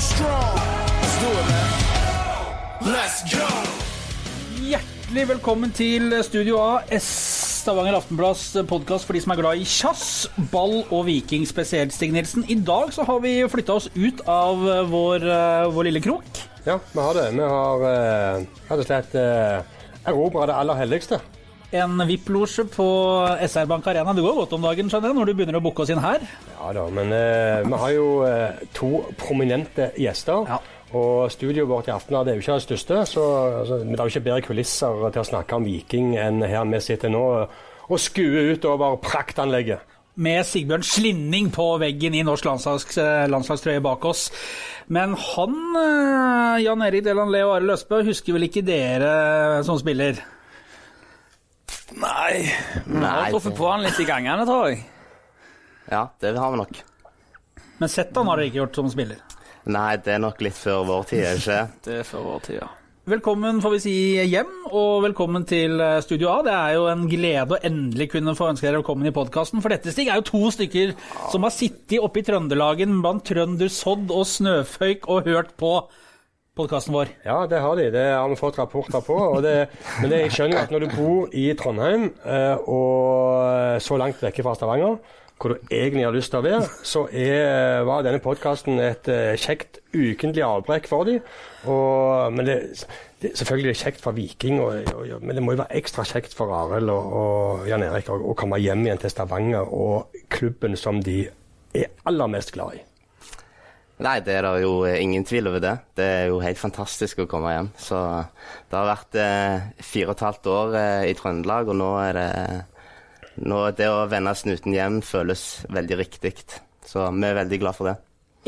strong. Let's do it, man. Let's go. Hjertelig velkommen til Studio A, Stavanger Aftenblads podkast for de som er glad i kjass, ball og viking, spesielt Stig Nilsen. I dag så har vi flytta oss ut av eh, vår, eh, vår lille krok. Ja, vi har det. Vi har eh, rett og slett uh, erobra det aller helligste. En VIP-losje på SR Bank Arena. Det går godt om dagen skjønner jeg, når du begynner å booke oss inn her. Ja da, men eh, vi har jo eh, to prominente gjester. Ja. Og studioet vårt i Aftenbladet er jo ikke det største, så altså, det er jo ikke bedre kulisser til å snakke om Viking enn her vi sitter nå og skuer utover praktanlegget. Med Sigbjørn Slinning på veggen i norsk landslags, eh, landslagstrøye bak oss. Men han, eh, Jan Erik Deland Leo Are Østbø, husker vel ikke dere som spiller? Nei, vi har truffet på han litt i gangene, tror jeg. Ja, det har vi nok. Men sett han har dere ikke gjort som spiller. Nei, det er nok litt før vår tid, er det ikke? Det er før vår tid, ja. Velkommen får vi si hjem, og velkommen til eh, Studio A. Det er jo en glede å endelig kunne få ønske dere velkommen i podkasten. For dette, Stig, er jo to stykker som har sittet oppe i Trøndelagen blant trøndersodd og snøføyk og hørt på podkasten vår. Ja, det har de. Det har vi fått rapporter på. Det, men det, jeg skjønner at når du bor i Trondheim eh, og så langt vekke fra Stavanger, hvor du egentlig har lyst til å være, så er, var denne podkasten et eh, kjekt ukentlig avbrekk for dem. Og, men det, det, selvfølgelig er det kjekt for Viking, og, og, men det må jo være ekstra kjekt for Arild og, Jan Erik å komme hjem igjen til Stavanger og klubben som de er aller mest glad i. Nei, det er det jo ingen tvil over det. Det er jo helt fantastisk å komme hjem. Så det har vært eh, fire og et halvt år eh, i Trøndelag, og nå er det nå Det å vende snuten hjem føles veldig riktig. Så vi er veldig glad for det.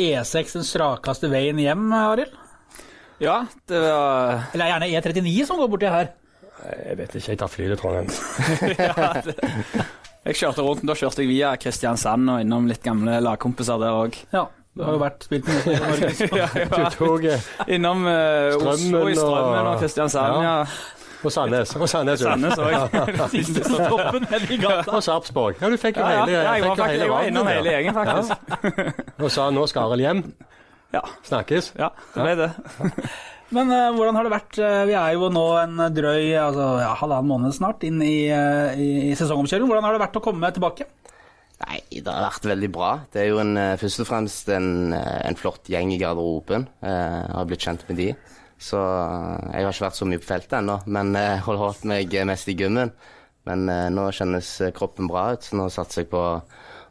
E6 den strakeste veien hjem, Arild? Ja, det var Eller gjerne E39 som går borti her. Jeg vet ikke, jeg tar fly til Trondheim. ja, det, Jeg kjørte rundt, da kjørte jeg via Kristiansand og innom litt gamle lagkompiser der òg. Ja, du har jo vært spilt mye i Norge. Tok eh, Innom uh, Oslo i Strømmen og Kristiansand, Ja. ja. Og Sandnes. Og Sandnes, òg. Og Sarpsborg. Ja, du fikk jo Ja, ja, hele, ja, jeg var, hele jeg var innom hele gjengen, faktisk. Og sa nå skal Arild hjem. Ja, Snakkes. ja det ble det. Men uh, hvordan har det vært? Eh, vi er jo nå en drøy altså, ja, halvannen måned snart inn i, uh, i, i sesongoppkjøringen. Hvordan har det vært å komme tilbake? Nei, det har vært veldig bra. Det er jo en, eh, først og fremst en, eh, en flott gjeng i garderoben. Eh, Jeg har blitt kjent med de. Så eh, jeg har ikke vært så mye på feltet ennå, men jeg har holdt meg mest i gymmen. Men eh, nå kjennes eh, kroppen bra ut, så nå satser jeg på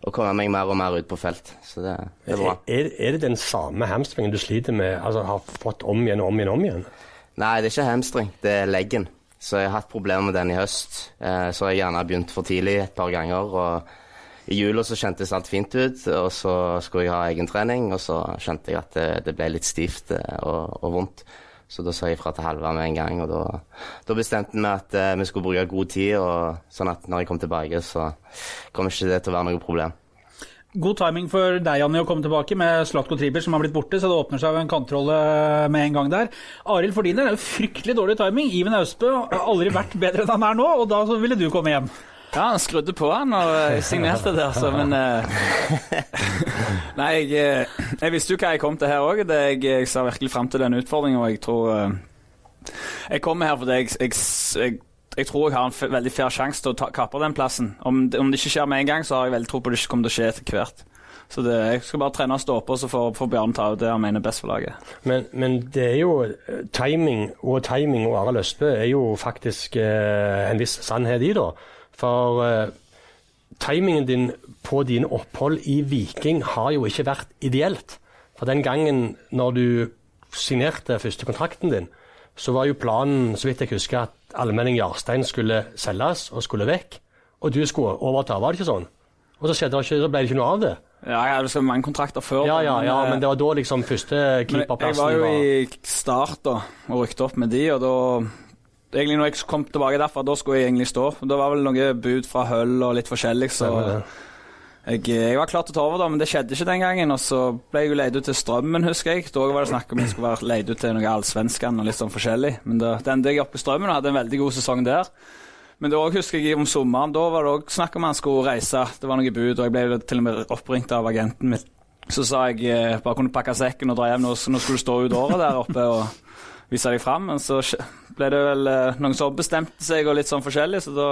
å komme meg mer og mer ut på felt. Så det, det er bra. Er, er det den samme hamstringen du sliter med, altså har fått om igjen og om igjen og om igjen? Nei, det er ikke hamstring, det er leggen. Så jeg har hatt problemer med den i høst. Så Så har jeg gjerne begynt for tidlig et par ganger. og I jula så kjentes alt fint ut, og så skulle jeg ha egentrening, og så kjente jeg at det, det ble litt stivt eh, og, og vondt. Så da sa jeg fra til Halvard med en gang, og da, da bestemte vi at eh, vi skulle bruke god tid, og sånn at når jeg kom tilbake, så kommer ikke det til å være noe problem. God timing for deg, Janni, å komme tilbake med Slatko Triber, som har blitt borte, så det åpner seg en kantrolle med en gang der. Arild, for din del er jo fryktelig dårlig timing. Iven Austbø har aldri vært bedre enn han er nå, og da ville du komme hjem. Ja, han skrudde på han og eh, signerte der, så men eh, Nei, jeg, eh, jeg visste jo hva jeg kom til her òg. Jeg, jeg ser virkelig fram til den utfordringen, og jeg tror Jeg kommer her fordi jeg, jeg, jeg, jeg tror jeg har en veldig fair sjanse til å kappe den plassen. Om det, om det ikke skjer med en gang, så har jeg veldig tro på det ikke kommer til å skje etter hvert. Så det, jeg skal bare trene og stå på, så får, får Bjarne ta ut det han mener er best for laget. Men, men det er jo timing og timing og Arild Østbø er jo faktisk eh, en viss sannhet i, da. For eh, timingen din på dine opphold i Viking har jo ikke vært ideelt. For den gangen når du signerte første kontrakten din, så var jo planen, så vidt jeg husker, at Allmenning Jarstein skulle selges og skulle vekk. Og du skulle overta, var det ikke sånn? Og så, skjedde det ikke, så ble det ikke noe av det. Ja, jeg hadde så mange kontrakter før. Ja, ja, ja, eh, men det var da liksom første Men jeg var jo i start da, og rykte opp med de, og da Egentlig når jeg kom tilbake derfra, da skulle jeg egentlig stå. Det var vel noe bud fra Høll og litt forskjellig, så jeg, jeg var klar til å ta over, da, men det skjedde ikke den gangen. Og så ble jeg jo leid ut til Strømmen, husker jeg. Da var det snakk om jeg skulle være leid ut til noe Allsvenskan og litt sånn forskjellig. Men det, den endte jeg oppe i Strømmen og hadde en veldig god sesong der. Men det også husker jeg om sommeren, da var det òg snakk om han skulle reise. Det var noe bud, og jeg ble til og med oppringt av agenten mitt, Så sa jeg eh, bare kunne pakke sekken og dra hjem. Nå, nå skulle du stå ut året der oppe og vise deg fram. Men så ble det vel eh, noen som bestemte seg og litt sånn forskjellig, så da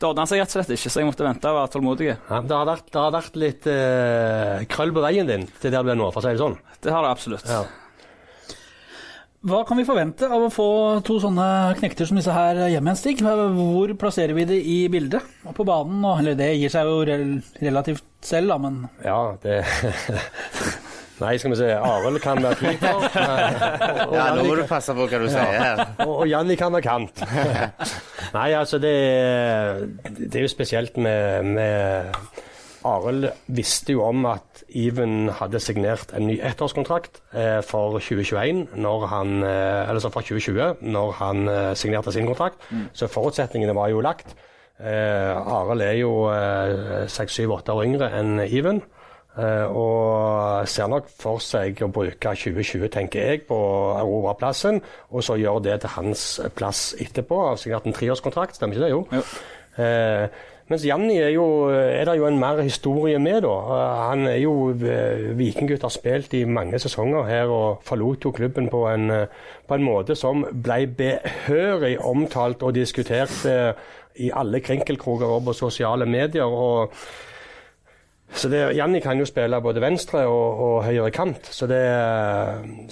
det ordna seg rett og slett ikke. Så jeg måtte vente og være tålmodig. Ja, det, har vært, det har vært litt eh, krøll på veien din til der du er nå, for å si det sånn. Det har det absolutt. Ja. Hva kan vi forvente av å få to sånne knekter som disse her hjem igjen, Stig? Hvor plasserer vi det i bildet? Og på banen? Og, eller det gir seg jo relativt selv, da, men Ja, det Nei, skal vi se. Arild kan være keeper. Ja, nå må du passe på hva du sier her. og, og Janni kan være kant. Nei, altså det, det er jo spesielt med, med Arild visste jo om at Even hadde signert en ny ettårskontrakt eh, for 2021, når han, eh, eller så fra 2020, når han eh, signerte sin kontrakt. Så forutsetningene var jo lagt. Eh, Arild er jo eh, seks, syv, åtte år yngre enn Even. Eh, og ser nok for seg å bruke 2020, tenker jeg, på å erobre plassen, og så gjøre det til hans plass etterpå. Har signert en treårskontrakt, stemmer ikke det? Jo. Jo. Eh, mens Janni er, jo, er det jo en mer historie med, da. Eh, Han er jo eh, vikinggutt, har spilt i mange sesonger her og forlot jo klubben på en, på en måte som ble behørig omtalt og diskutert eh, i alle krinkelkroker og på sosiale medier. og så det, Janni kan jo spille både venstre og, og høyre kant. Så, det,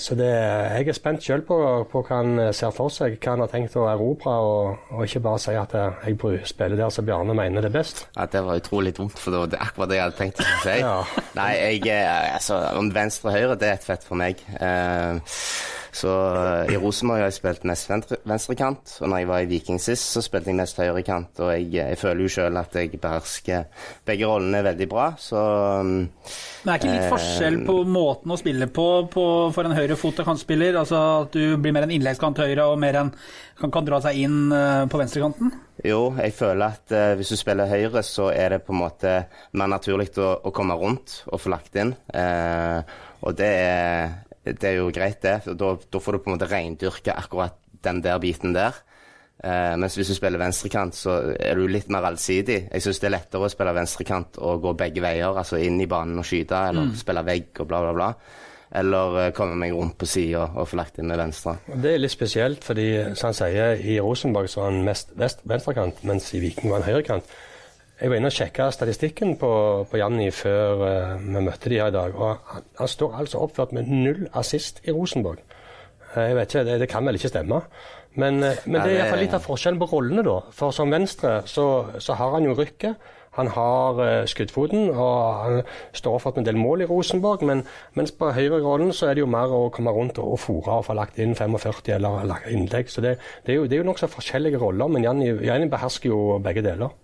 så det, jeg er spent selv på, på hva han ser for seg, hva han har tenkt å erobre, og, og ikke bare si at jeg spiller der som Bjarne mener det er best. Ja, Det var utrolig dumt, for det var akkurat det jeg hadde tenkt å si. Ja. Nei, jeg, eh, altså, om venstre og høyre, det er et fett for meg. Eh, så eh, I Rosenborg har jeg spilt mest venstre, venstrekant, og når jeg var i Viking sist, så spilte jeg mest høyrekant. Og jeg, jeg føler jo selv at jeg behersker begge rollene veldig bra, så det er ikke litt forskjell på måten å spille på, på for en høyre fot og kantspiller? Altså at du blir mer en innleggskant høyre og mer en kan, kan dra seg inn eh, på venstrekanten? Jo, jeg føler at eh, hvis du spiller høyre, så er det på en måte mer naturlig å, å komme rundt og få lagt inn. Eh, og det er, det er jo greit, det. Da, da får du på en måte reindyrke akkurat den der biten der. Eh, mens hvis du spiller venstrekant, så er du litt mer allsidig. Jeg syns det er lettere å spille venstrekant og gå begge veier, altså inn i banen og skyte, eller spille vegg og bla, bla, bla. Eller eh, komme meg rundt på sida og få lagt inn med venstre. Det er litt spesielt, fordi som han sier, i Rosenborg så var han mest vest, venstrekant, mens i Viking var han høyrekant. Jeg var inne og sjekka statistikken på, på Janni før uh, vi møtte de her i dag. og Han, han står altså oppført med null assist i Rosenborg. Uh, jeg vet ikke, Det, det kan vel ikke stemme. Men, uh, men det er iallfall litt av forskjellen på rollene, da. For som venstre så, så har han jo rykket. Han har skuddfoten, og han står for en del mål i Rosenborg. Men mens på høyre-rollen så er det jo mer å komme rundt og, og fòre og få lagt inn 45 eller lagt innlegg. Så det, det er jo, det er jo nokså forskjellige roller, men Janni behersker jo begge deler.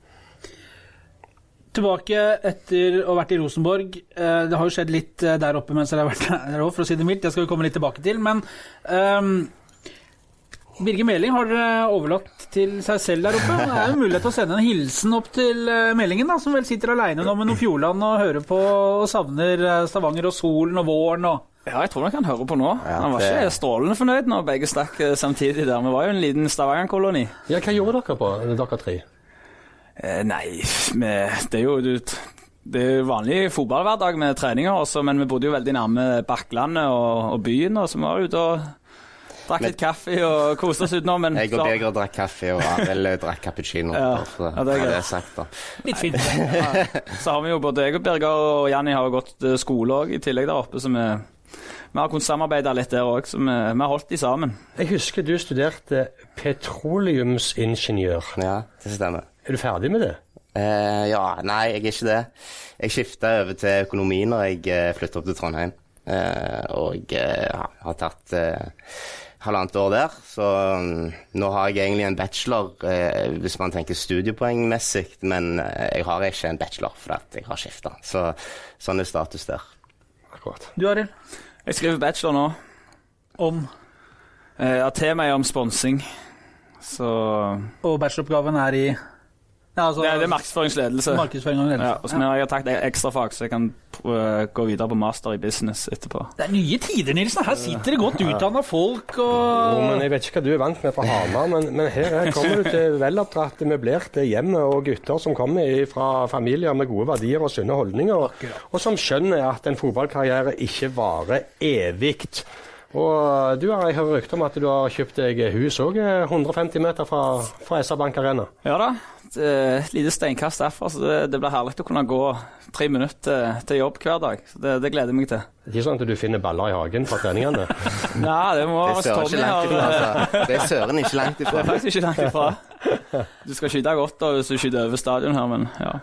Tilbake etter å ha vært i Rosenborg. Eh, Det har jo skjedd litt eh, der oppe mens jeg har vært der òg, for å si det mildt. Det skal vi komme litt tilbake til. Men um, Birger Meling har dere overlatt til seg selv der oppe. Det er jo mulighet til å sende en hilsen opp til eh, Melingen, da, som vel sitter aleine nå med noen Fjordland og hører på og savner Stavanger og solen og våren og Ja, jeg tror nok han hører på nå. Ja, han var det- ikke strålende fornøyd når begge stakk samtidig der. Vi var jo en liten Stavanger-koloni. Ja, hva gjorde dere på, dere tre? Eh, nei, vi, det er jo du, det er jo vanlig fotballhverdag med treninger også, men vi bodde jo veldig nærme Bakklandet og, og byen, og så vi var ute og drakk litt kaffe og koste oss utenom. Men Jeg og Birger drakk kaffe, og Arild drakk cappuccino. Ja, bare ja, det er greit. det sagt, da. Litt fint. så har vi jo både jeg og Birger og Janni har jo gått eh, skole òg i tillegg der oppe, så vi, vi har kunnet samarbeide litt der òg, så vi, vi har holdt de sammen. Jeg husker du studerte petroleumsingeniør. Ja, det stemmer. Er du ferdig med det? Eh, ja, nei, jeg er ikke det. Jeg skifta over til økonomi når jeg uh, flytta opp til Trondheim. Eh, og eh, har tatt eh, halvannet år der. Så um, nå har jeg egentlig en bachelor, eh, hvis man tenker studiepoengmessig, men eh, jeg har ikke en bachelor fordi jeg har skifta. Så sånn er status der. Akkurat. Du, Arild? Jeg skriver bachelor nå. Om Eh, har temaet om sponsing, så Og bacheloroppgaven er i Ja, altså, Det det er markedsføringsledelse. markedsføring og ledelse. Ja, og så ja. jeg tatt ekstrafag, så jeg kan øh, gå videre på master i business etterpå. Det er nye tider, Nilsen. Her sitter det godt utdanna folk Jo, men Jeg vet ikke hva du er vant med fra Hamar, men, men her, her kommer du til veloppdratte, møblerte hjem og gutter som kommer fra familier med gode verdier og sunne holdninger, og, og som skjønner at en fotballkarriere ikke varer evig. Og du har jeg hører rykter om at du har kjøpt deg hus òg, 150 meter fra, fra SR Bank Arena. Ja da. Er Et lite steinkast derfra, så det, det blir herlig å kunne gå tre minutter til jobb hver dag. Så det, det gleder jeg meg til. Det er ikke sånn at du finner baller i hagen fra treningene? Nei, det må være Tommy ikke langt ifra. øh, Altså. Det er søren ikke langt Det er faktisk ikke langt ifra. Du skal skyte godt da, hvis du skyter over stadion her, men ja.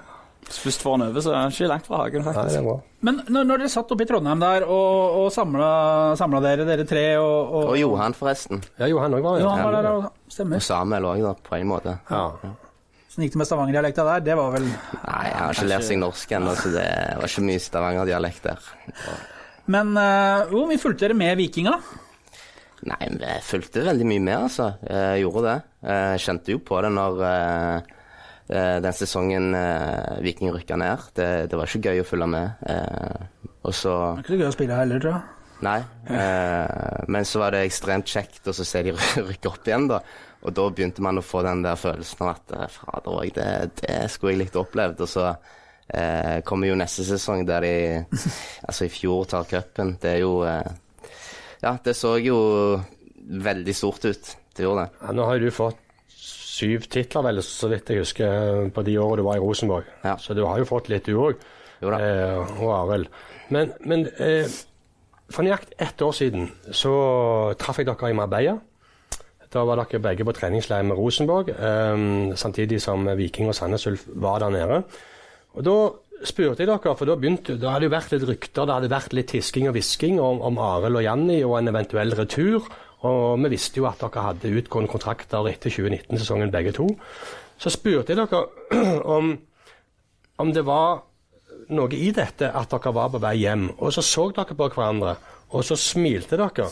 Hvis først får han over, så er han ikke langt fra hagen, Nei, det er bra. Men når, når dere satt oppe i Trondheim der og, og samla, dere, dere tre og, og, Og Johan, forresten. Ja, Johan òg var Ja, jo var der, og- stemmer. Og Samuel òg, da, på en måte. Ja. Sånn gikk det med stavangerdialekta der. Det var vel Nei, jeg har ikke lært seg norsk ennå, så det var ikke mye Stavanger-dialekt der. Men uh, hvor mye fulgte dere med Vikinga? Nei, men jeg fulgte veldig mye med, altså. Jeg gjorde det. Jeg kjente jo på det når eh, den sesongen eh, Viking rykka ned. Det, det var ikke gøy å følge med. Eh, og så Det var ikke gøy å spille heller, tror jeg. Nei. Eh, men så var det ekstremt kjekt å så se de rykke opp igjen, da. Og da begynte man å få den der følelsen av at eh, fader òg, det, det skulle jeg likt opplevd. Og så eh, kommer jo neste sesong der de Altså i fjor tar cupen. Det er jo eh, Ja, det så jo veldig stort ut. Det gjorde det. Ja, nå har du fått syv titler, vel, så vidt jeg husker, på de årene du var i Rosenborg. Ja. Så du har jo fått litt, du òg. Eh, og Arild. Men, men eh, for nøyaktig ett år siden så traff jeg dere i Marbella. Da var dere begge på treningsleir med Rosenborg, eh, samtidig som Viking og Sandnes Ulf var der nede. Og da spurte jeg dere, for da begynte da hadde det vært litt rykter, det hadde vært litt tisking og hvisking om, om Arild og Janni og en eventuell retur. Og vi visste jo at dere hadde utgående kontrakter etter 2019-sesongen begge to. Så spurte jeg dere om, om det var noe i dette at dere var på vei hjem. Og så så dere på hverandre, og så smilte dere.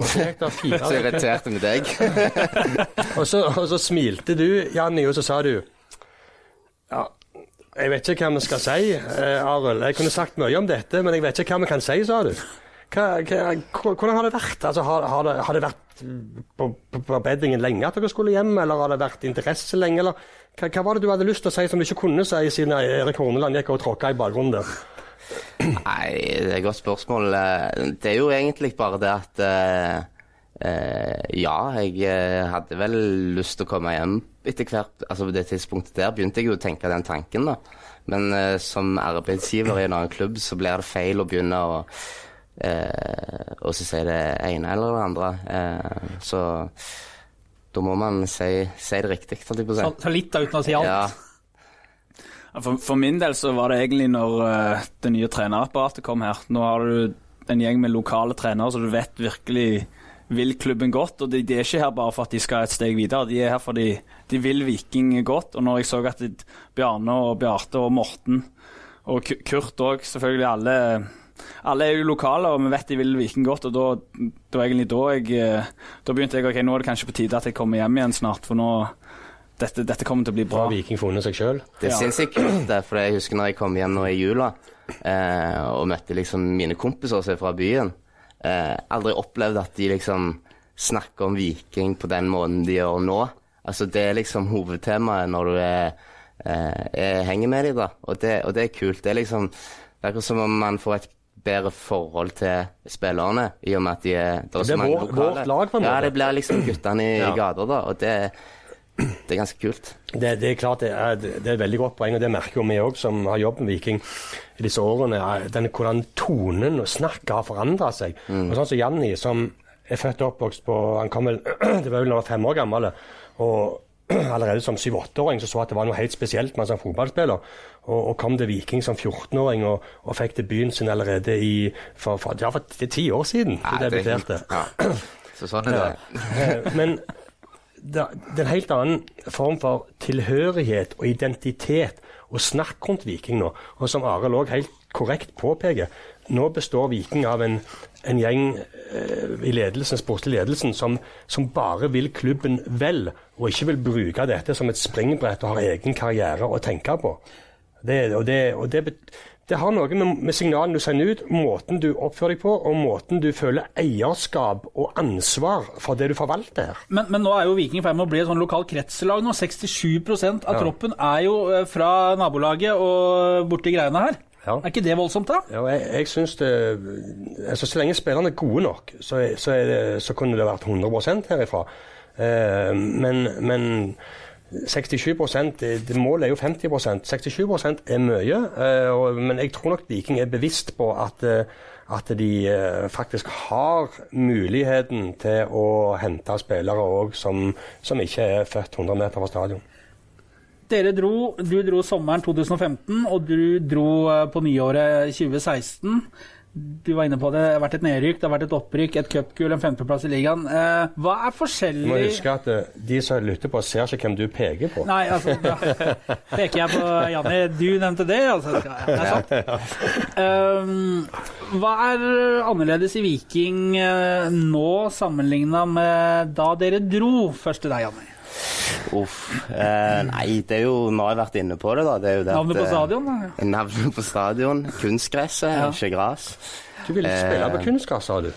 Og så gikk det fire Så irriterte med deg. og så, og så smilte du, Janni, og så sa du Ja, jeg vet ikke hva vi skal si, eh, Arild. Jeg kunne sagt mye om dette, men jeg vet ikke hva vi kan si, sa du. Hva, hva, hvordan har det vært? Altså, har, har, det, har det vært på, på, på beddingen lenge at dere skulle hjem, eller har det vært interesse lenge? Eller hva, hva var det du hadde lyst til å si som du ikke kunne si, siden Erik Horneland gikk og tråkka i bakgrunnen der? Nei, det er et godt spørsmål. Eh, Det er jo egentlig bare det at eh, eh, Ja, jeg eh, hadde vel lyst til å komme hjem etter hvert. Altså På det tidspunktet der begynte jeg jo å tenke den tanken, da. Men eh, som arbeidsgiver i en annen klubb så blir det feil å begynne å eh, og så sier det ene eller det andre. Eh, så da må man si, si det riktig. Så, så litt da, uten å si alt. Ja, For, for min del så var det egentlig når uh, det nye trenerapparatet kom her. Nå har du en gjeng med lokale trenere, så du vet virkelig vil klubben godt. Og de, de er ikke her bare for at de skal et steg videre, de er her fordi de vil Viking godt. Og når jeg så at Bjarne og Bjarte og Morten og Kurt òg, selvfølgelig alle alle er jo lokale, og vi vet de vil Viking godt. og da, Det var egentlig da jeg eh, Da begynte jeg ok, nå er det kanskje på tide at jeg kommer hjem igjen snart. For nå dette, dette kommer til å bli bra. Har. Viking funnet seg sjøl? Det er Ja. sinnssykt kult. For jeg husker når jeg kom hjem nå i jula eh, og møtte liksom mine kompiser som er fra byen. Eh, aldri opplevd at de liksom snakker om Viking på den måten de gjør nå. Altså Det er liksom hovedtemaet når du er, eh, er, henger med dem, da. Og det, og det er kult. Det er liksom Det er akkurat som om man får et bedre forhold til spillerne, i og med at de er Det, Det er vår- vårt lag, på en Ja, det blir liksom guttene i Ja. gata, da. Og det, det er ganske kult. Det, det er klart det er, det er et veldig godt poeng, og det merker jo vi òg som har jobbet med Viking i disse årene. er Den, hvordan tonen og snakket har forandra seg. Og sånn som Janni, som er født og oppvokst på Han kom vel Det var vel da han var fem år gammel. Og allerede som 7-8-åring så så at det var noe helt spesielt med han som fotballspiller. Og, og kom til Viking som 14-åring og, og fikk debuten sin allerede i for, for, ja, for det er ti år siden Nei, er debuterte. Ja. Så sånn er det. Eh, Men det, det er en helt annen form for tilhørighet og identitet og snakk rundt Viking nå. Og som Arild òg helt korrekt påpeker, nå består Viking av en, en gjeng eh, i ledelsen, sportslig ledelsen som, som, bare vil klubben vel, og ikke vil bruke dette som et springbrett og har egen karriere å tenke på. Det, og det, og det, det har noe med, med signalene du sender ut, måten du oppfører deg på, og måten du føler eierskap og ansvar for det du forvalter. Men, men nå er jo Viking i ferd med å bli et sånn lokalt kretslag nå. 67 av ja. troppen er jo eh, fra nabolaget og borti greiene her. Ja. Er ikke det voldsomt, da? Ja, jeg, jeg synes det altså Så lenge spillerne er gode nok, så, så, det, så kunne det vært 100% herifra. Eh, men, men 67 det, det Målet er jo 50% 67% er mye. Uh, men jeg tror nok Viking er bevisst på at, uh, at de uh, faktisk har muligheten til å hente spillere òg som, som, ikke er født 100 meter fra stadion. Dere dro, Du dro sommeren 2015, og du dro på nyåret 2016 du var inne på det. Det har vært et nedrykk, det har vært et opprykk, et cupgull, en femteplass i ligaen. Eh, hva er forskjellig Du må huske at uh, de som lytter på, ser ikke hvem du peker på. Nei, altså, da peker jeg på Janne. Du nevnte det, altså. Det er sant. Um, hva er annerledes i Viking uh, nå sammenligna med da dere dro først til deg, Janne? Uff. Eh, nei, det er jo Vi har vært inne på det, da. Det det navnet på eh, stadion? Da. Navnet på stadion. Kunstgresset, ja. ikke gress. Du ville ikke spille på kunstgress, sa du?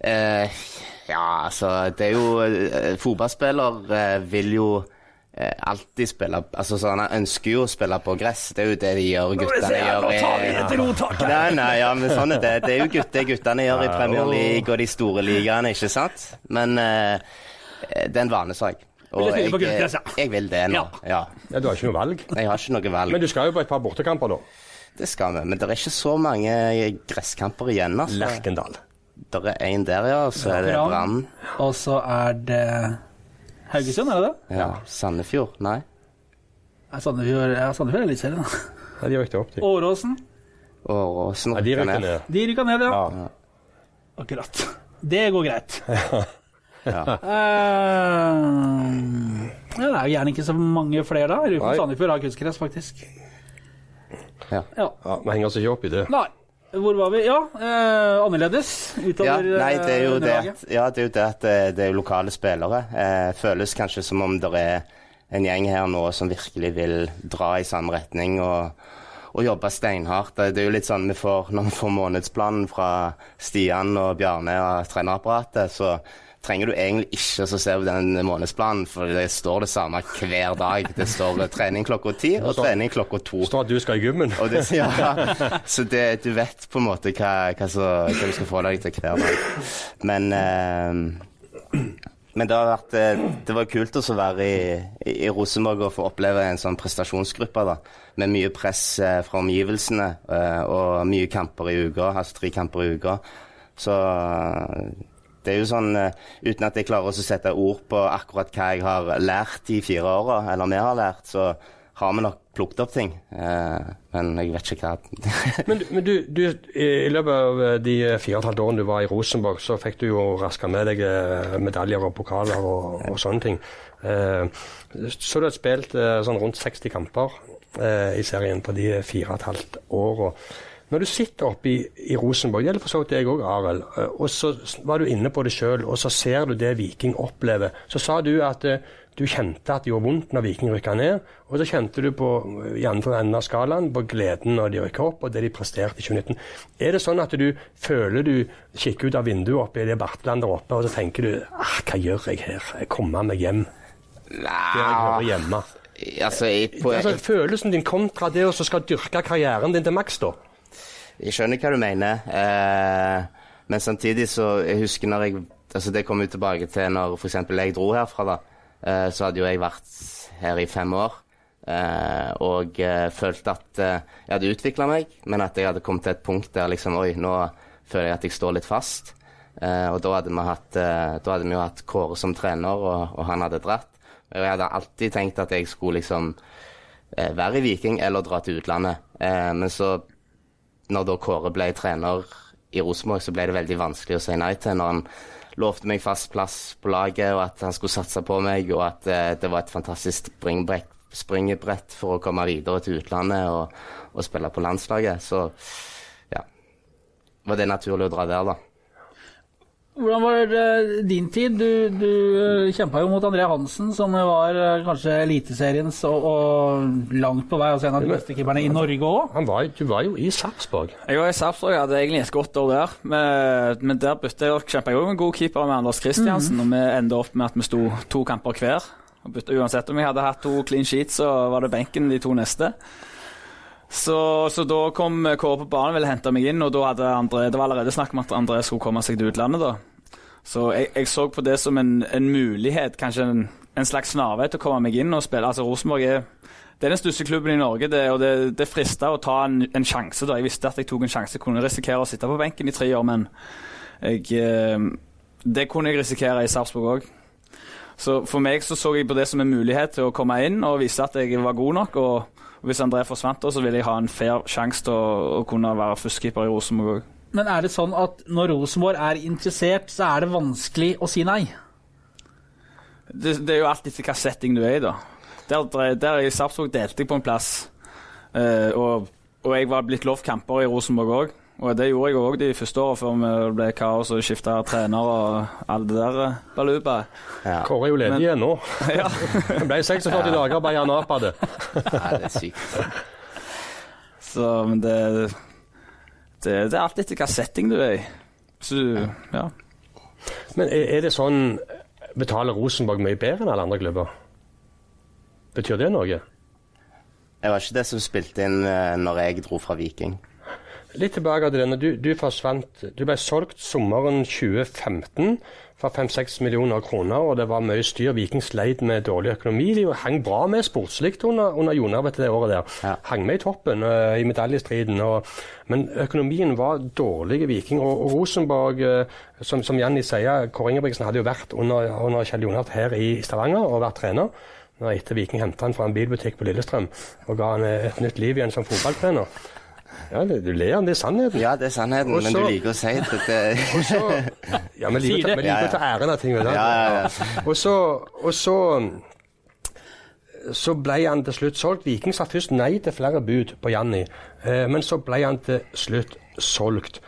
Eh, ja, altså Det er jo eh, Fotballspiller eh, vil jo eh, alltid spille Altså sånn, Han ønsker jo å spille på gress. Det er jo det de gjør, guttene gjør nei, nei, ja, men sånn er det. Det er jo gutt, det guttene gjør i Premier League og de store ligaene, ikke sant? Men det er en vanesak. Og jeg, jeg, jeg, vil det nå, ja. ja. Du har ikke noe valg? Jeg har ikke noe valg. Men du skal jo på et par bortekamper, da? Det skal vi. Men det er ikke så mange gresskamper igjen. altså. Lerkendal. Det er én der, ja. Og så er det Brann. Og så er det Haugesund, er det det? Ja. Sandefjord. Nei. Sandefjord, ja, Sandefjord er eliteserien, da. Ja, de rykte opp, de. Åråsen. Åråsen ja, de rykker ned. De rykker ned, ja. ja. Akkurat. Det går greit. Ja. Uh, det er jo gjerne ikke så mange flere da. Rufus Sandefjord har kunstgress, faktisk. Ja. ja. ja henger oss ikke opp i det. Nei. Hvor var vi? Ja, eh, annerledes utover ja, nei, det er jo det, at, ja, det er jo det at det, det er lokale spillere. Eh, føles kanskje som om det er en gjeng her nå som virkelig vil dra i samme retning og, og jobbe steinhardt. Det er jo litt sånn vi får, Når vi får månedsplanen fra Stian og Bjarne og trenerapparatet, så trenger du egentlig ikke å se på den månedsplanen, for det står det samme hver dag. Det står trening klokka ti og trening klokka to. Det står at du skal i gymmen. Det, ja, så det, du vet på en måte hva, hva, så, hva du skal få deg til hver dag. Men eh, men det, har vært, eh, det var kult å være i, i, Rosenborg og få oppleve en sånn prestasjonsgruppe. da, Med mye press eh, fra omgivelsene eh, og mye kamper i uka, altså tre kamper i uka. Så det er jo sånn, uh, Uten at jeg klarer å sette ord på akkurat hva jeg har lært de fire åra, eller vi har lært, så har vi nok plukket opp ting. Uh, men jeg vet ikke hva. men, men du, du, i løpet av eh, de fire og et halvt årene du var i Rosenborg, så fikk du jo raska med deg medaljer og pokaler og, og sånne ting. Så du har spilt sånn rundt 60 kamper i serien på de fire og et halvt åra. Når du sitter oppe i, i Rosenborg, gjelder for så vidt deg òg, Arild, eh, og så var du inne på det sjøl, og så ser du det Viking opplever. Så sa du at uh, du kjente at det gjorde vondt når Viking rykka ned, og så kjente du på i andre enden av skalaen på gleden når de rykka opp, og det de presterte i 2019. Er det sånn at du føler du kikker ut av vinduet oppe i det Bartland der oppe, og så tenker du ah, hva gjør jeg her, jeg kommer meg hjem der jeg hører hjemme? Altså, jeg, på, altså, følelsen din kontra det å skal dyrke karrieren din til maks, da? Jeg skjønner hva du mener. Eh, men samtidig så Jeg husker når jeg altså Det kommer jo tilbake til når f.eks. jeg dro herfra. da, eh, Så hadde jo jeg vært her i fem år. Eh, og eh, følte at eh, jeg hadde utvikla meg, men at jeg hadde kommet til et punkt der liksom Oi, nå føler jeg at jeg står litt fast. Eh, og da hadde, vi hatt, da hadde vi jo hatt Kåre som trener, og, og han hadde dratt. Og jeg hadde alltid tenkt at jeg skulle liksom være i Viking eller dra til utlandet. men så når da Kåre ble trener i Rosenborg så ble det veldig vanskelig å si nei til når han lovte meg fast plass på laget, og at han skulle satse på meg, og at eh, det var et fantastisk springbrett, for å komme videre til utlandet og, og spille på landslaget. Så ja, var det naturlig å dra der, da. Hvordan var det din tid? Du, du uh, kjempa jo mot André Hansen, som var eh, kanskje Eliteseriens og, og langt på vei altså en av de beste keeperne i Norge òg. Du var jo i Sarpsborg. Jeg var i Sarpsborg, jeg hadde egentlig et godt år der. Men, men der bytte jeg kjempa òg med en god keeper med Anders Kristiansen, og vi endte opp med at vi sto to kamper hver. Og bytte, uansett om jeg hadde hatt to clean sheets, så var det benken de to neste. Så, så da kom Kåre på banen og ville hente meg inn, og da hadde André, det var allerede snakk om at André skulle komme seg til utlandet. da. Så jeg, jeg så på det som en, en mulighet, kanskje en, en, slags snarvei til å komme meg inn og spille. Altså Rosenborg er, er den største klubben i Norge, det, og det, det frista å ta en, en, sjanse. da. Jeg visste at jeg tok en sjanse. Jeg kunne risikere å sitte på benken i tre år, men jeg, eh, det kunne jeg risikere i Sarpsborg òg. Så for meg så, så jeg på det som en mulighet til å komme inn og vise at jeg var god nok. og Hvis André forsvant, så ville jeg ha en fair sjanse til å, å, kunne være førstekeeper i Rosenborg òg. Men er det sånn at når Rosenborg er interessert, så er det vanskelig å si nei? Det, det er jo alltid til hvilken setting du er i, da. Der, der i Sarpsborg delte jeg på en plass. Uh, og, og, jeg var blitt lovt kamper i Rosenborg òg. Og det gjorde jeg òg de første årene før vi ble kaos og skifta trener og alt det der eh, baluba. Ja. Kåre er jo ledig igjen nå. Ja. det ble 46 dager, bare han apa det. Nei, det er sykt. Så, men det, det, det er alltid etter hvilken setting du er i. Så, ja. Men er, er det sånn Betaler Rosenborg mye bedre enn alle andre klubber? Betyr det noe? Det var ikke det som spilte inn uh, når jeg dro fra Viking. Litt tilbake til denne. Du, du, forsvant Du ble solgt sommeren 2015 for 5-6 millioner kroner, og det var mye styr. Viking sleit med dårlig økonomi. De hang bra med sportslig under, under Jonarvet det året der. Ja. Hang med i toppen uh, i medaljestriden. Og, men økonomien var dårlig i Viking. Og, og Rosenborg, uh, som, som Janni sier, Kåre Ingebrigtsen hadde jo vært under, under Kjell Jonhardt her i Stavanger og vært trener. Etter Viking henta han fra en bilbutikk på Lillestrøm og ga han et nytt liv igjen som fotballtrener. Ja, Du ler av det er sannheten. Ja, det er sannheten, Også, men du liker å si det. Også, ja, vi liker, vi liker å ta æren av ting. Vet du. Ja, ja, ja. Og så, og så så ble han til slutt solgt. Viking sa først nei til flere bud på Janni, eh, men så ble han til slutt solgt.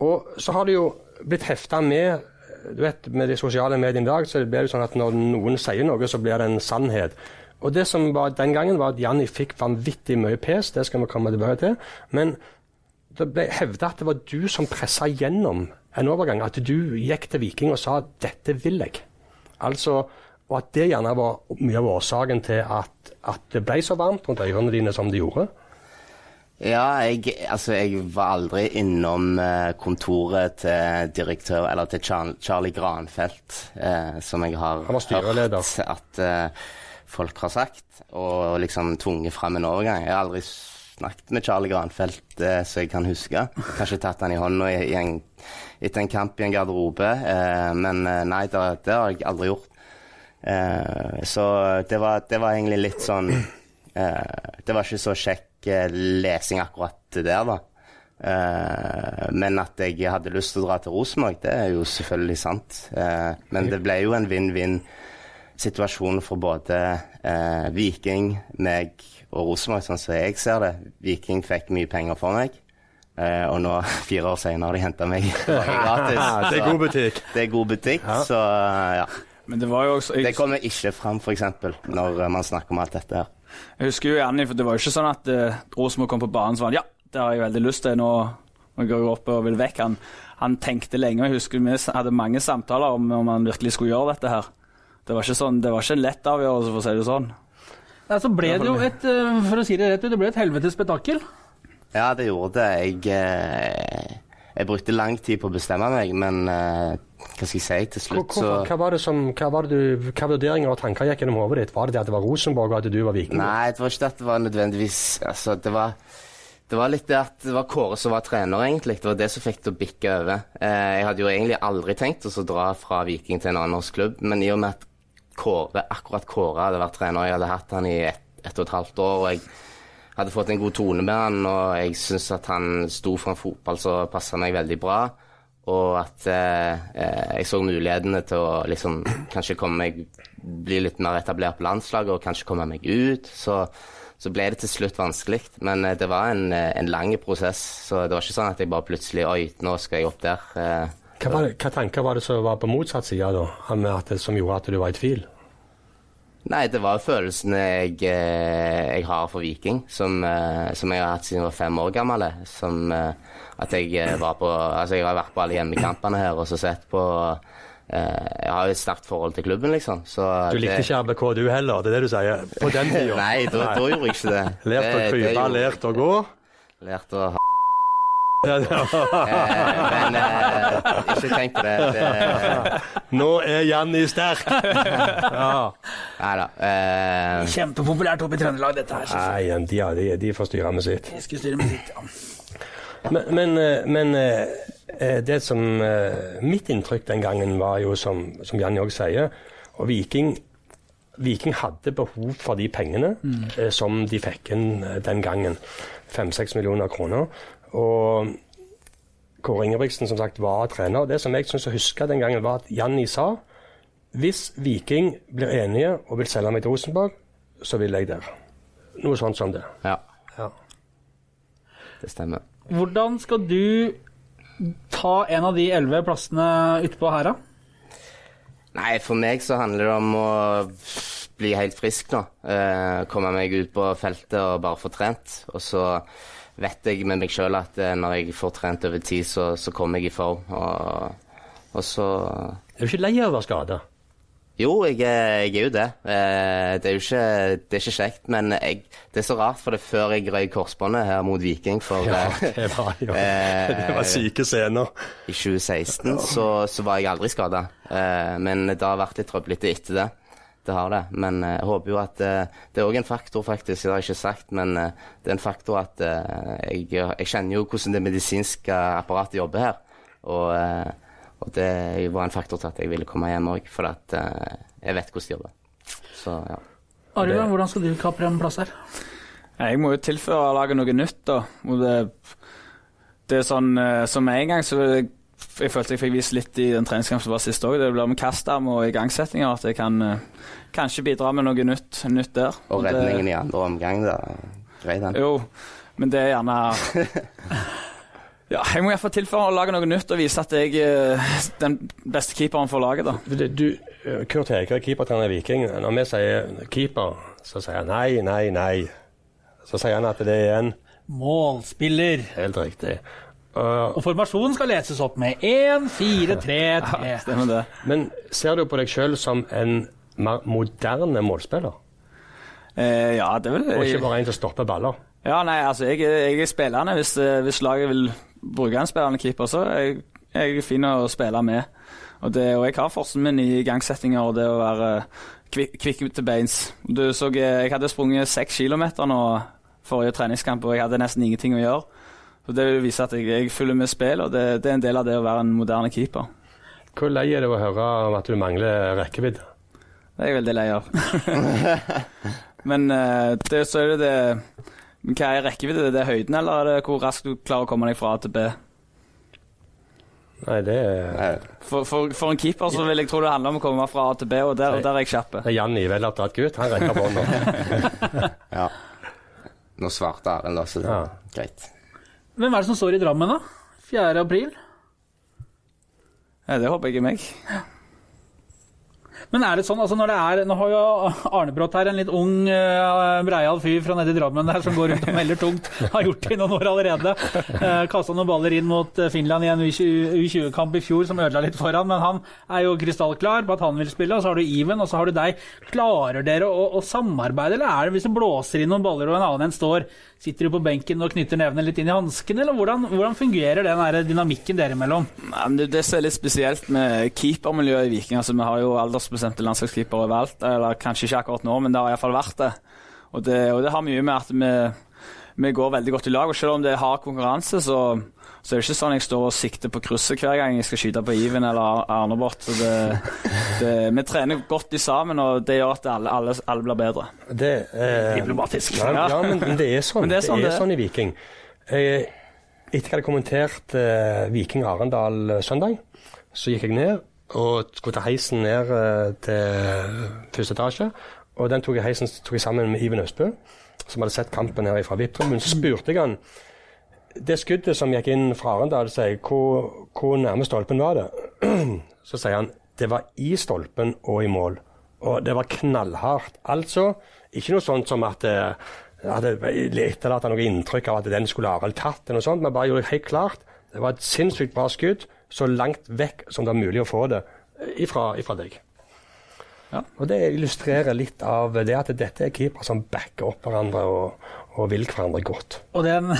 Og så har det jo blitt hefta med du vet, Med de sosiale mediene i dag så blir det sånn at når noen sier noe, så blir det en sannhet. Og det som var den gangen, var at Janni fikk vanvittig mye pes, det skal vi komme tilbake til. Men det ble hevda at det var du som pressa gjennom en overgang. At du gikk til Viking og sa 'dette vil jeg'. Altså, og at det gjerne var mye av årsaken til at, at det ble så varmt rundt øynene dine som det gjorde. Ja, jeg, altså, jeg var aldri innom eh, kontoret til direktør, eller til Charlie Granfeldt, eh, som jeg har hørt at eh, folk har sagt, og liksom tvunget fram en overgang. Jeg har aldri snakket med Charlie Granfeldt eh, så jeg kan huske. Kanskje tatt han i hånda etter en kamp i en garderobe, eh, men eh, nei, det, det, har jeg aldri gjort. Eh, så det var, det var, egentlig litt sånn eh, Det var ikke så kjekk eh, lesing akkurat der, da. men at jeg hadde lyst til å dra til Rosenborg, det er jo selvfølgelig sant. men det ble jo en vinn-vinn situasjon for både eh, Viking, meg og Rosenborg, sånn som jeg ser det. Viking fikk mye penger for meg. Eh, og nå, fire år senere, har de henta meg gratis. det er god butikk. Det er god butikk, ja. så ja. Men det var jo også... Jeg... Det kommer ikke fram, f.eks., når man snakker om alt dette her. Jeg husker jo gjerne, for det var jo ikke sånn at eh, Rosenborg kom på banen og sa ja, det har jeg veldig lyst til. Nå, nå går jeg opp og vil vekk. Han, han tenkte lenge, og jeg husker vi hadde mange samtaler om om han virkelig skulle gjøre dette her. Det var ikke, sånn, det var ikke en lett avgjørelse, for å si det sånn. Nei, så ble det jo et eh, for å si det rett ut, det ble et helvetes spetakkel. Ja, det gjorde det. Jeg, eh, jeg brukte lang tid på å bestemme meg, men eh, hva skal jeg si, til slutt så Hva var det som, hva var det du, hva vurderinger og tanker gikk gjennom hodet ditt? Var det det at det var Rosenborg og at du var Viking? Nei, det var ikke det at det var nødvendigvis Altså, det var det var litt det at det var Kåre som var trener, egentlig. Det var det som fikk det å bikke over. jeg hadde jo egentlig aldri tenkt å dra fra Viking til en annen norsk klubb, men i og med at Kåre, akkurat Kåre hadde vært trener. Jeg hadde hatt han i ett et og et halvt år. og jeg hadde fått en god tone med han, og jeg syns at han sto for en fotball som passa meg veldig bra. Og at eh, eh, jeg så mulighetene til å liksom kanskje komme meg bli litt mer etablert på landslaget og kanskje komme meg ut. Så, så ble det til slutt vanskelig. Men eh, det var en, eh, en lang prosess, så det var ikke sånn at jeg bare plutselig Oi, nå skal jeg opp der. Eh, Hva, var hva tanker var det som var på motsatt side, da? Det, som gjorde at du var i tvil? Nei, det var følelsene jeg, eh, jeg har for Viking, som, eh, som jeg har hatt siden jeg var fem år gammel. Som eh, at jeg var på Altså, jeg har vært på alle hjemmekampene her og så sett på Jeg har jo et sterkt forhold til klubben, liksom. Så Du likte det- ikke RBK du heller, det er det du sier? På den tida? Nei, da, gjorde jeg ikke det. Lært å krype, lært å gå? Lært å ha Ja, ja. eh, Men eh, ikke tenk på det. det Nå er Janni sterk! Ja. Nei da. Eh, Kjempepopulært oppe i Trøndelag, dette her. Nei, de, de, de får styre med sitt. Jeg skal styre med sitt, ja. Men, men, eh, men eh, det som Mitt inntrykk den gangen var jo, som, som Janni òg sier, og Viking Viking hadde behov for de pengene eh, som de fikk inn den gangen. Fem-seks millioner kroner. Og Kåre Ingebrigtsen som sagt var trener. og Det som jeg syns å huske den gangen, var at Janni sa hvis Viking blir enige og vil selge meg til Rosenborg, så vil jeg der. Noe sånt som det. ja, Ja. det stemmer. Hvordan skal du ta en av de elleve plassene utpå her, da? Nei, for meg så handler det om å bli helt frisk nå. Eh, komme meg ut på feltet og bare få trent. Og så vet jeg med meg sjøl at eh, når jeg får trent over tid, så, så kommer jeg i form. Og, og så Er du ikke lei av å være skada? Jo, jeg, jeg er jo det. Eh, det er jo ikke, det er ikke kjekt, men jeg, det er så rart, for det er før jeg røy korsbåndet her mot Viking for ja, det var, jo, Eh, det var syke scener. I 2016 så, så var jeg aldri skada, eh, men det har vært litt trøblete etter det. Det har det. Men eh, jeg håper jo at eh, Det er òg en faktor, faktisk, det har jeg ikke sagt, men eh, det er en faktor at jeg, jeg kjenner jo hvordan det medisinske apparatet jobber her. Og, og det var en faktor til at jeg ville komme hjem òg, for at jeg vet hvordan de jobber. Så ja. Arve, hvordan skal du kapre en plass her? Jeg må jo tilføre laget noe nytt, da. Og det, det er sånn som med en gang så jeg, jeg følte jeg fikk vist litt i den treningskampen som var sist òg. Det blir med kastarm og igangsettinger at jeg kan uh, kanskje bidra med noe nytt, nytt der. Og det- redningen i andre omgang, da. Grei den. Jo, men det er gjerne Ja, jeg må iallfall tilføre lage noe nytt og vise at jeg er den beste keeperen for laget, da. Du, du, Kurt Heger, keepertrener i Viking. Når vi sier keeper, så sier han nei, nei, nei. Så sier han at det er en Målspiller. Helt riktig. Uh, Og formasjonen skal leses opp med 1, 4, 3, 3. Stemmer det. men ser du på deg sjøl som en mer moderne målspiller, Eh, ja, det vil jeg. og ikke bare en som stopper baller? Ja, nei, altså, jeg, jeg er spillende. Hvis, eh, hvis laget vil bruke en spillende keeper, så er jeg, jeg fin å spille med. Og, det, og jeg har forsen min i igangsettinger og det å være kvikk, kvikk til beins. Du så jeg, jeg hadde sprunget seks kilometer nå forrige treningskamp, og jeg hadde nesten ingenting å gjøre. Så Det vil vise at jeg, jeg følger med spill, og det, det er en del av det å være en moderne keeper. Hvor lei er det å høre om at du mangler rekkevidde? Det er jeg veldig lei av. Men eh, det, så er det det Hva er rekkevidde? Det er høyden, eller er det hvor raskt du klarer å komme deg fra A til B? Nei, det er, For, for, for en keeper så vil jeg tro det handler om å komme fra A til B, og der, og der er jeg kjapp. det er Janni, veloppdratt gutt. Han rekker bånda. ja. Nå svarte Arild, også, så det Ja. greit. Hvem er det som står i Drammen, da? 4. april? Ja, det håper er meg. Men er det sånn, altså når det er Nå har jo Arne Brått her, en litt ung, uh, breial fyr fra nede i Drammen der som går rundt og melder tungt. Har gjort det i noen år allerede. Uh, Kasta noen baller inn mot eh, Finland i en U20-kamp i fjor som ødela litt foran, men han er jo krystallklar på at han vil spille. Og så har du Even, og så har du deg. Klarer dere å, å samarbeide, eller er det hvis det blåser inn noen baller og en annen en står, sitter du på benken og knytter nevene litt inn i hansken, eller hvordan, hvordan fungerer den dynamikken dere imellom? Det som er litt spesielt med keepermiljøet i Viking altså Vi har jo aldersbestemte landslagskeepere overalt. Eller kanskje ikke akkurat nå, men det har iallfall vært det. Og, det. og det har mye med at vi, vi går veldig godt i lag. Og selv om det er hard konkurranse, så Så det er ikke sånn jeg står og sikter på krysset hver gang jeg skal skyte på Iven eller Arnebort. Arnebot. Det, det, vi trener godt sammen, og det gjør at alle, alle, alle blir bedre. Det, er Diplomatisk. Ja, ja men, men det er sånn. Men det er sånn det er sånn i Viking. Jeg, etter jeg hadde kommentert eh, Viking Arendal eh, søndag, så gikk jeg ned og skulle ta heisen ned eh, til første etasje. Og den tok jeg heisen tok jeg sammen med Iven Østbø, som hadde sett kampen her fra VIP-rommet. Så spurte jeg han det skuddet som gikk inn fra Arendal, sier hvor, hvor nærme stolpen var det? Så sier han det var i stolpen og i mål. Og det var knallhardt. Altså ikke noe sånt som at eh, at det etterlater noe inntrykk av at den skulle Arild tatt, eller noe sånt, men bare gjorde det helt klart. Det var et sinnssykt bra skudd, så langt vekk som det er mulig å få det eh, ifra, ifra deg. Ja. Og Det illustrerer litt av det at dette er keepere som backer opp hverandre og, og vil hverandre godt. Og den,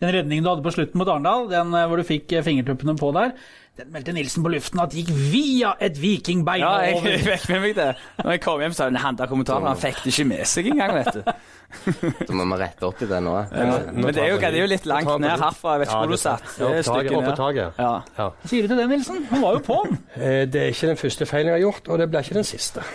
den redningen du hadde på slutten mot Arendal, den eh, hvor du fikk eh, fingertuppene på der, den meldte Nilsen på luften at gikk via et vikingbein Ja, jeg, fikk med meg det. Når jeg kom hjem, så hadde han henta kommentaren. Han fikk det ikke med seg engang, vet du. Så må vi rette opp i det nå. Men det er jo, det er jo litt langt ned herfra. Jeg vet ikke hvor du satt. Taget, Opp taket. Ja. Ja. Sier du til det, Nilsen? Han var jo på den. Det er ikke den første feilen jeg har gjort, og det blir ikke den siste.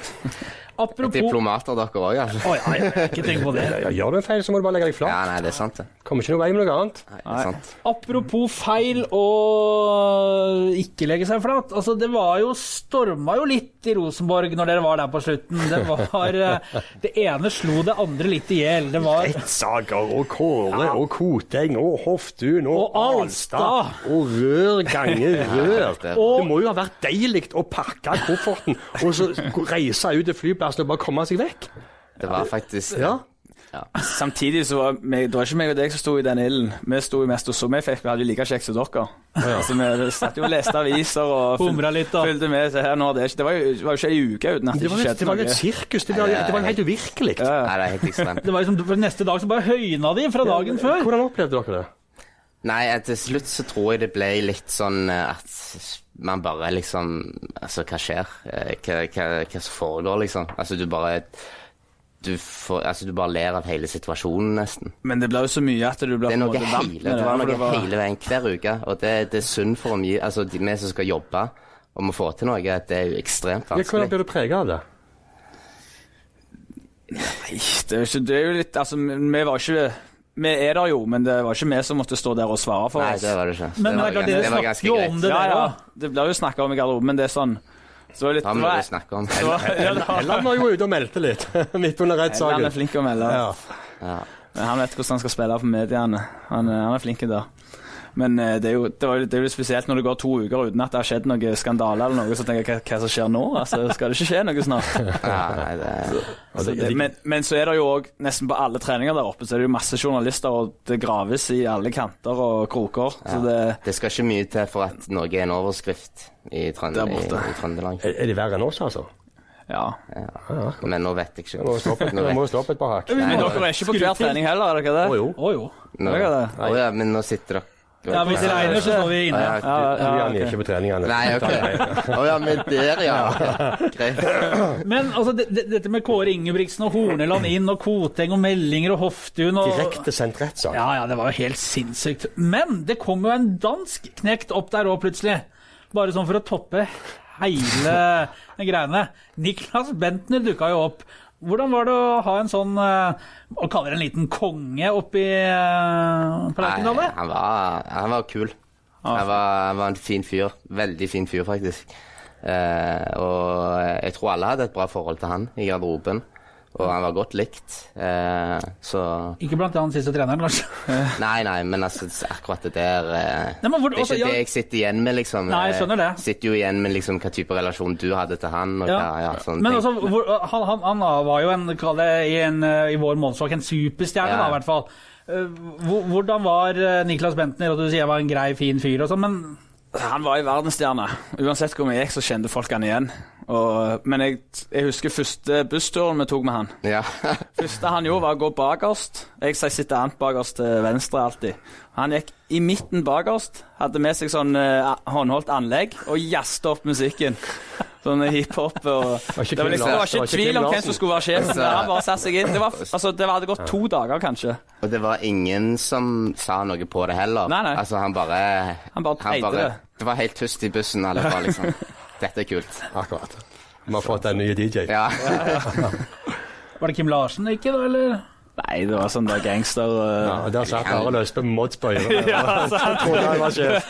Apropos Diplomater dere òg, altså. Oh, ja, har ikke tenk på det. Ja, Gjør du en feil, så må du bare legge deg Ja, nei, det er sant, det. Kommer ikke noe vei med noe annet. Nei, det er sant. Apropos feil og ikke legge seg flat. Altså, det var jo storma jo litt i Rosenborg når dere var der på slutten. Det var eh, Det ene slo det andre litt i hjel. Det var Rettssaker og Kåre og Koteng og Hoftun og, Og Alstad. Og rør ganger rør. Det- Det må jo ha vært deilig å pakke kofferten og så reise ut til flyplassen og bare komme seg vekk. Det var faktisk Ja. Samtidig så var vi, det var ikke meg og deg som sto i den ilden. Vi sto mest og så. Vi fikk, vi hadde jo like kjekt som dere. Så vi satt jo og leste aviser og Humra litt, da. fulgte med. Så her, nå, det, det var jo, det var jo ikke ei uke uten at det, Det ikke skjedde skjedde det var jo noe. et sirkus. Det var, det var helt uvirkelig. Ja, ja. Nei, det er helt ekstremt. Det var liksom, Neste dag så bare høyna de fra dagen før. Hvordan opplevde dere det? Nei, til slutt så tror jeg det ble litt sånn eh, at man bare liksom Altså, hva skjer? Eh, Hva, hva, hva som foregår, liksom? Altså, du bare du, får, altså, du bare ler av hele situasjonen, nesten. Men det ble jo så mye at du ble Det er noe måte vant hele, med det var noe det var- hele veien hver uke, og det, det er synd for omgi... Altså, de, vi som skal jobbe om å få til noe, det er jo ekstremt Ja, Hvordan vanskelig. blir du prega av det? Nei, det er jo ikke Det er jo litt Altså, vi var ikke Vi er der jo, men det var ikke vi som måtte stå der og svare for Nei, oss. det var det ikke. Men det det var, er ganske, det var ganske jo greit. om det, ja, ja. Det blir jo snakka om i garderoben, men det er sånn så litt, da må vi snakke om. Helland var jo ute og meldte litt midt under Han er flink flink å melde. Ja. Ja. Men han vet hvordan han skal spille for mediene. Han, er- han er flink der. Men eh, det er, jo, det, er jo- det er jo spesielt når det går to uker uten at det har skjedd noe skandale eller noe, så tenker jeg hva, hva som skjer nå? Altså, skal det ikke skje noe snart? Nei, det, Så det, men, men så er det jo òg nesten på alle treninger der oppe så er det jo masse journalister, og det graves i alle kanter og kroker. Så det, det skal ikke mye til for at noe er en overskrift i, Trønd i, i Trøndelag. Er er de verre enn oss, altså? ja. Ja. Men nå vet jeg ikke. Nå må vi stoppe et- par hakk. Men dere er ikke på hver trening heller, er dere det? Å jo. Å jo. nå- er? Å ja, men nå sitter dere Ja, hvis det regner, så står vi inne. Ja, Ja, ja, okay. ok. er ikke på treningene. Nei, OK. Å ja, men der, ja. Greit. Men altså, det, det, dette med Kåre Ingebrigtsen og Horneland inn, og Koteng og meldinger og Hoftun og Direktesendt rettssak. Ja, ja, det var jo helt sinnssykt. Men det kom jo en dansk knekt opp der òg, plutselig. Bare sånn for å toppe hele greiene. Niklas Bentner dukka jo opp. Hvordan var det å ha en sånn eh, Å kalle det en liten konge oppi uh, på Lerkendal? han var, han var kul. Han var, han var en fin fyr. Veldig fin fyr, faktisk. Eh, og jeg tror alle hadde et bra forhold til han i garderoben. Og han var godt likt. Eh, så Ikke blant annet siste treneren, kanskje. Nei, nei, men altså, akkurat det der eh, Nei, hvor- Det er ikke ja. det jeg sitter igjen med, liksom. Nei, jeg skjønner det. Jeg sitter jo igjen med liksom hva type relasjon du hadde til han, Ja. hva, ja, Men altså, hvor, han, han, han var jo en, det, i, en, eh, i vår målestokk en superstjerne, Ja. da, i hvert fall. Eh, Hvordan var eh, Niklas Bentner? Og du sier jeg var en grei, fin fyr og sånn, men Han var ei verdensstjerne. Uansett hvor vi gikk, så kjente folk han igjen. Og, men jeg, jeg husker første bussturen vi tok med han. Ja. første han gjorde, var å gå bakerst. Jeg sier sitter annet bakerst til venstre alltid. Han gikk i midten bakerst, hadde med seg sånn eh, håndholdt anlegg og jazzte opp musikken. Sånn hiphop og var ikke Det var, liksom, det var ikke tvil om hvem som skulle være sjefen. Han bare satte seg inn. Det, var, altså, det hadde gått to dager, kanskje. Og det var ingen som sa noe på det heller. Nei, nei. Altså, han bare Han bare treide det. Det var helt tyst i bussen. Alle var liksom Dette er kult. Akkurat. Vi har fått en ny DJ. Ja. Var det Kim Larsen ikke, da, eller? Nei, det var sånn der gangster uh, Ja, og Der satt Arild Østbø med Mods på øret. Jeg trodde han var sjef.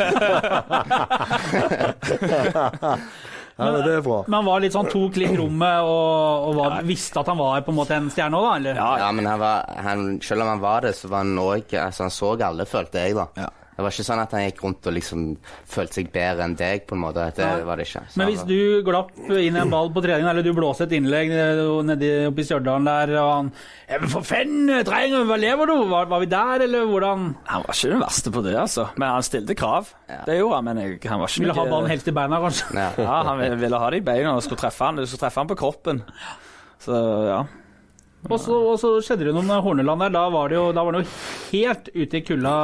Ja, men det er bra. Men han var litt sånn tok litt rommet og, og var, visste at han var på en måte en stjerne òg, da? Eller? Ja, ja, men han var, han, selv om han var det, så var han òg altså, Han så alle, følte jeg, da. Ja. Det var ikke sånn at han gikk rundt og liksom følte seg bedre enn deg, på en måte. Det var det ikke. Så Men hvis du glapp inn en ball på treningen, eller du blåste et innlegg nedi oppe i Stjørdal der, og han men 'For fenn, dreng, hva lever du?' Var, var vi der, eller hvordan? Han var ikke den verste på det, altså. Men han stilte krav. Ja. Det gjorde han, men jeg, han var ikke Ville ha ballen helt i beina, kanskje? ja. Ja, han ville- ville ha det i beina og skulle treffe han. Du skulle treffe han på kroppen. Så ja. Og så, og så skjedde det noe med Horneland der. Da var det jo, da var det jo helt ute i kulda.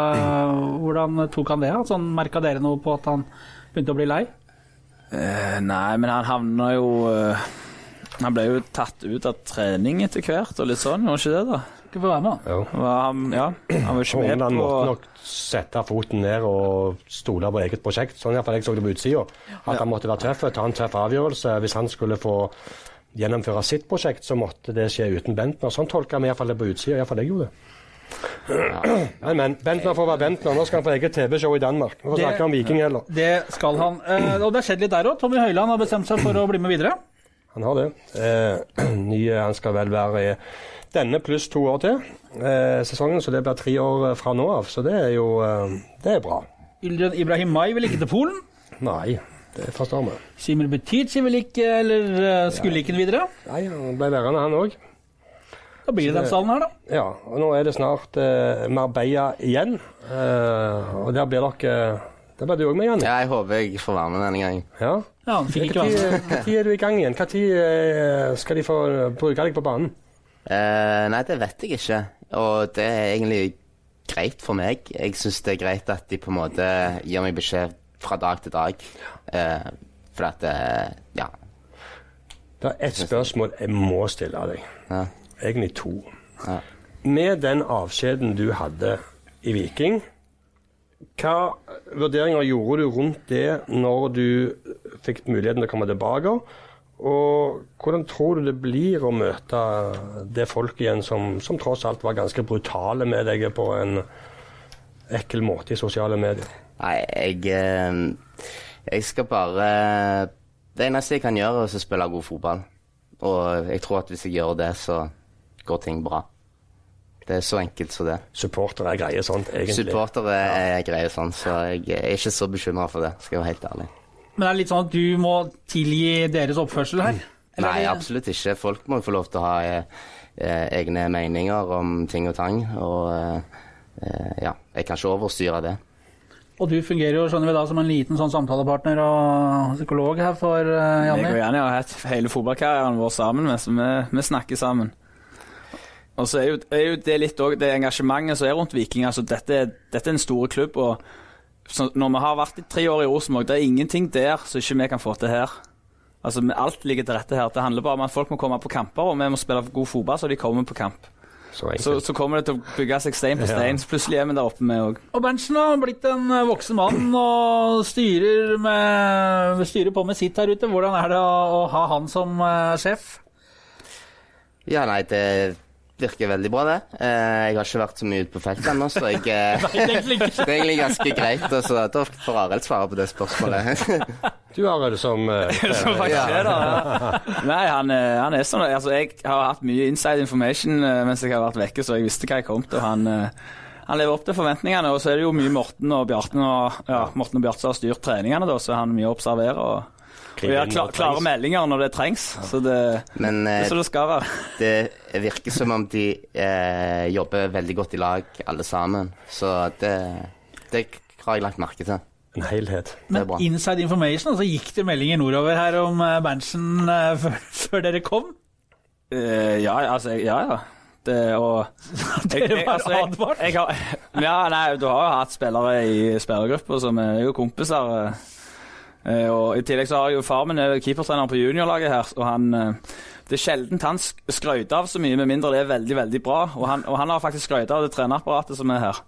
Hvordan tok han det? Sånn, Merka dere noe på at han begynte å bli lei? Uh, nei, men han havna jo uh, Han ble jo tatt ut av trening etter hvert og litt sånn, var ikke det, da? Ikke få være med. Var han, ja, han var ikke med Horneland på måtte nok sette foten ned og stole på eget prosjekt. Sånn iallfall jeg så det på utsida. At han måtte være tøff, ta en tøff avgjørelse. Hvis han skulle få gjennomføre sitt prosjekt, så måtte det skje uten Bentner. Sånn tolka vi iallfall det på utsida. Iallfall jeg gjorde det. Men, men. Bentner får være Bentner. Nå skal han få eget TV-show i Danmark. Vi får Det- snakke om Viking heller. Det skal han. Eh, og det har skjedd litt der òg. Tommy Høiland har bestemt seg for å bli med videre. Han har det. Eh, nye, han skal vel være i denne pluss to år til eh, sesongen, så det blir tre år eh, fra nå av. Så det er jo eh, det er bra. Ildren Ibrahim Mai vil ikke til Polen. Nei, det forstår vi. Simir Butici vil ikke, eller eh, skulle ikke videre. Nei, han ble værende, han òg. Da blir det den salen her, da. Ja, og nå er det snart uh, Marbella igjen. Uh, og der blir dere Der blir du òg med, Janne. ja, jeg håper jeg får være med denne gangen. Ja. Ja, han fikk ikke være med. Når er du i gang igjen? Når skal de få bruke deg på banen? Eh, nei, det vet jeg ikke. Og det er egentlig greit for meg. Jeg syns det er greit at de på en måte gir meg beskjed fra dag til dag. Eh, for at det Ja. Det er ett spørsmål jeg må stille deg. ja. Egentlig to. Ja. Med den avskjeden du hadde i Viking, hva vurderinger gjorde du rundt det når du fikk muligheten til å komme tilbake? Og hvordan tror du det blir å møte det folket igjen som, som tross alt var ganske brutale med deg på en ekkel måte i sosiale medier? Nei, jeg eh, Jeg skal bare Det eneste jeg kan gjøre, er å spille god fotball. Og jeg tror at hvis jeg gjør det, så går ting bra. Det er så enkelt som det. Supportere greier sånt, egentlig. Supportere er greie sånn, så jeg er ikke så bekymra for det, skal jeg være helt ærlig. Men det er litt sånn at du må tilgi deres oppførsel her? Eller er Nei, absolutt ikke. Folk må jo få lov til å ha eh, eh, egne meninger om ting og tang. Og eh, eh, ja, jeg kan ikke overstyre det. Og du fungerer jo skjønner vi da som en liten sånn samtalepartner og psykolog her for uh, Jeg og Janni. Janni har hatt hele fotballkarrieren vår sammen, med, så vi, vi snakker sammen. Og så er jo, er jo det litt òg det engasjementet som er rundt Viking. Altså, dette, dette er en stor klubb. og så Når vi har vært i tre år i Rosenborg, det er ingenting der som ikke vi kan få til her. Altså, Alt ligger til rette her. Det handler bare om at folk må komme på kamper, og vi må spille god fotball så de kommer på kamp. Så. Så, så kommer det til å bygge seg stein på stein. Så plutselig er vi der oppe, vi òg. Og Berntsen har blitt en eh, voksen mann og styrer, med, styrer på med sitt her ute. Hvordan er det å, å ha han som eh, sjef? Ja, nei, det virker veldig bra, det. Eh, jeg har ikke vært så mye ute på feltet ennå, så jeg eh. Det er egentlig ganske greit. og Så da får Arild svare på det spørsmålet. Du har det som eh, Som faktisk er der, ja. Nei, han, han er sånn altså, Jeg har hatt mye inside information mens jeg har vært vekke, så jeg visste hva jeg kom til. Han, han lever opp til forventningene. Og så er det jo mye Morten og Bjarte og, ja, Morten og Bjarte som har styrt treningene, da, så han mye å observere. Og, og har kla, klare meldinger når det trengs. Så det, Men det eh, er så det skal være. det virker som om de eh, jobber veldig godt i lag, alle sammen. Så det, det har jeg lagt merke til. en helhet. Men inside information, altså gikk det meldinger nordover her om eh, Berntsen eh, før, dere kom? Eh, ja, altså, ja, ja. Det, og Dere var altså, jeg, advart? jeg har, ja, nei, du har jo hatt spillere i spillergruppa som er jo kompiser. Eh, Eh, og I tillegg så har jeg jo far min er keepertrener på juniorlaget her, og han eh, det er sjelden han sk- av så mye, med mindre det er veldig veldig bra. Og han, og han har faktisk skrøyta av det trenerapparatet som er her.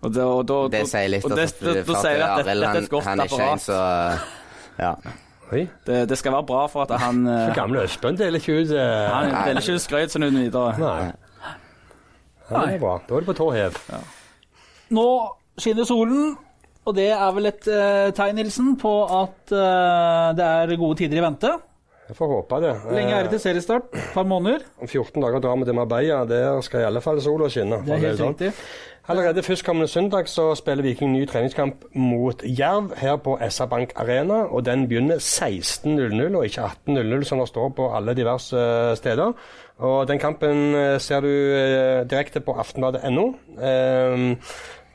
Og det, og da, Det sier litt og det, det, det, sier at dette, Arild, dette er han, et godt er ikke en apparat. så Ja. Det, det skal være bra for at han så eh, gamle Østbøen deler ikke ut eh, Han deler ikke ut skrøyt sånn uten videre. Nei. Ja, det er bra. Da er det på tå hev. Nå skinner solen, og det er vel et uh, tegn, Nilsen, på at uh, det er gode tider i vente. Jeg får håpe det. Lenge er det til seriestart? Et par måneder? Om 14 dager drar vi til Marbella. Der skal i alle fall sola skinne. Det er helt sånn. riktig. Allerede førstkommende søndag så spiller Viking ny treningskamp mot Jerv her på SR Bank Arena. og Den begynner 16.00 og ikke 18.00 som det står på alle diverse eh, steder. Og Den kampen eh, ser du eh, direkte på aftenbladet.no.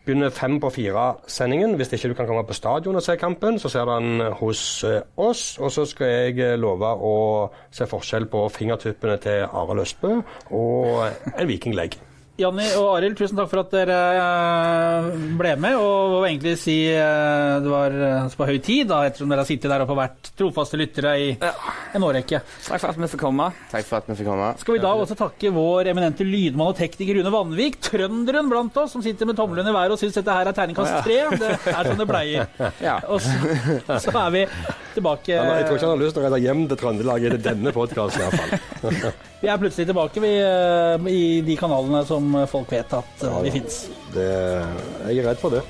Eh, Begynner fem på fire-sendingen. Hvis ikke du kan komme på stadion og se kampen, så ser du den hos eh, oss. Og så skal jeg eh, love å se forskjell på fingertuppene til Arild Østbø og en vikinglegg. Janni og Arild, tusen takk for at dere eh, ble med. Og vil egentlig si eh, det var eh, på høy tid, da, ettersom dere har sittet der oppe og vært trofaste lyttere i en årrekke. Takk for at vi fikk komme. Takk for at vi fikk komme. Skal vi da også takke vår eminente lydmann og tekniker Rune Vanvik, trønderen blant oss, som sitter med tommelen i været og syns dette her er terningkast tre. Det er sånn det pleier. Og så, så er vi tilbake Ja, jeg tror ikke han har lyst til å redde hjem til Trøndelag i denne podkasten iallfall. Vi er plutselig tilbake vi, eh, i de kanalene som folk vet at eh, vi fins. Jeg er redd for det.